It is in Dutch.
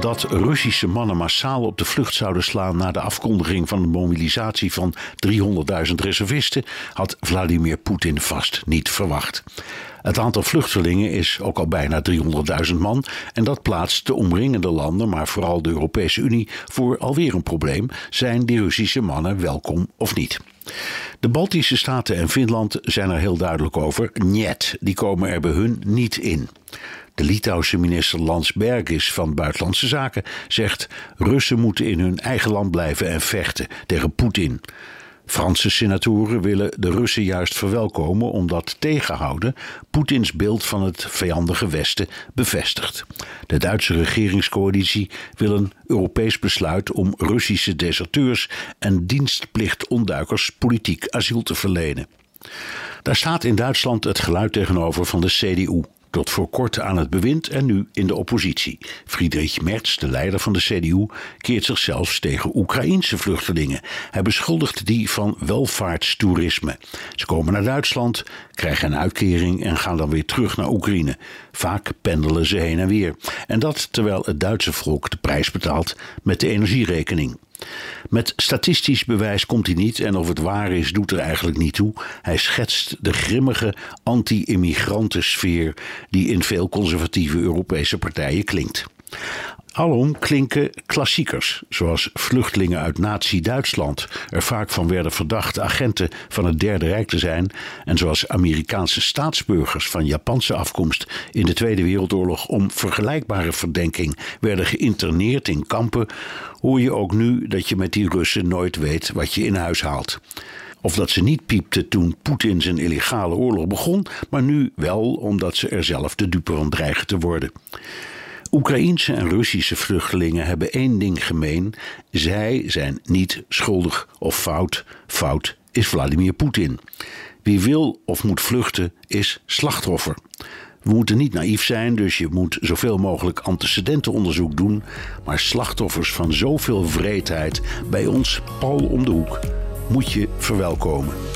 Dat Russische mannen massaal op de vlucht zouden slaan na de afkondiging van de mobilisatie van 300.000 reservisten had Vladimir Poetin vast niet verwacht. Het aantal vluchtelingen is ook al bijna 300.000 man en dat plaatst de omringende landen, maar vooral de Europese Unie, voor alweer een probleem. Zijn die Russische mannen welkom of niet? De Baltische Staten en Finland zijn er heel duidelijk over. Niet, die komen er bij hun niet in. De Litouwse minister Landsbergis van Buitenlandse Zaken zegt: Russen moeten in hun eigen land blijven en vechten tegen Poetin. Franse senatoren willen de Russen juist verwelkomen omdat tegenhouden Poetins beeld van het vijandige Westen bevestigt. De Duitse regeringscoalitie wil een Europees besluit om Russische deserteurs en dienstplichtonduikers politiek asiel te verlenen. Daar staat in Duitsland het geluid tegenover van de CDU tot voor kort aan het bewind en nu in de oppositie. Friedrich Merz, de leider van de CDU, keert zich zelfs tegen Oekraïense vluchtelingen. Hij beschuldigt die van welvaartstoerisme. Ze komen naar Duitsland, krijgen een uitkering en gaan dan weer terug naar Oekraïne. Vaak pendelen ze heen en weer. En dat terwijl het Duitse volk de prijs betaalt met de energierekening. Met statistisch bewijs komt hij niet en of het waar is, doet er eigenlijk niet toe. Hij schetst de grimmige anti-immigrantensfeer die in veel conservatieve Europese partijen klinkt. Alom klinken klassiekers, zoals vluchtelingen uit Nazi-Duitsland er vaak van werden verdacht agenten van het Derde Rijk te zijn, en zoals Amerikaanse staatsburgers van Japanse afkomst in de Tweede Wereldoorlog om vergelijkbare verdenking werden geïnterneerd in kampen, hoor je ook nu dat je met die Russen nooit weet wat je in huis haalt. Of dat ze niet piepte toen Poetin zijn illegale oorlog begon, maar nu wel omdat ze er zelf de dupe van dreigen te worden. Oekraïense en Russische vluchtelingen hebben één ding gemeen: zij zijn niet schuldig of fout. Fout is Vladimir Poetin. Wie wil of moet vluchten is slachtoffer. We moeten niet naïef zijn, dus je moet zoveel mogelijk antecedentenonderzoek doen. Maar slachtoffers van zoveel vreedheid bij ons pal om de hoek moet je verwelkomen.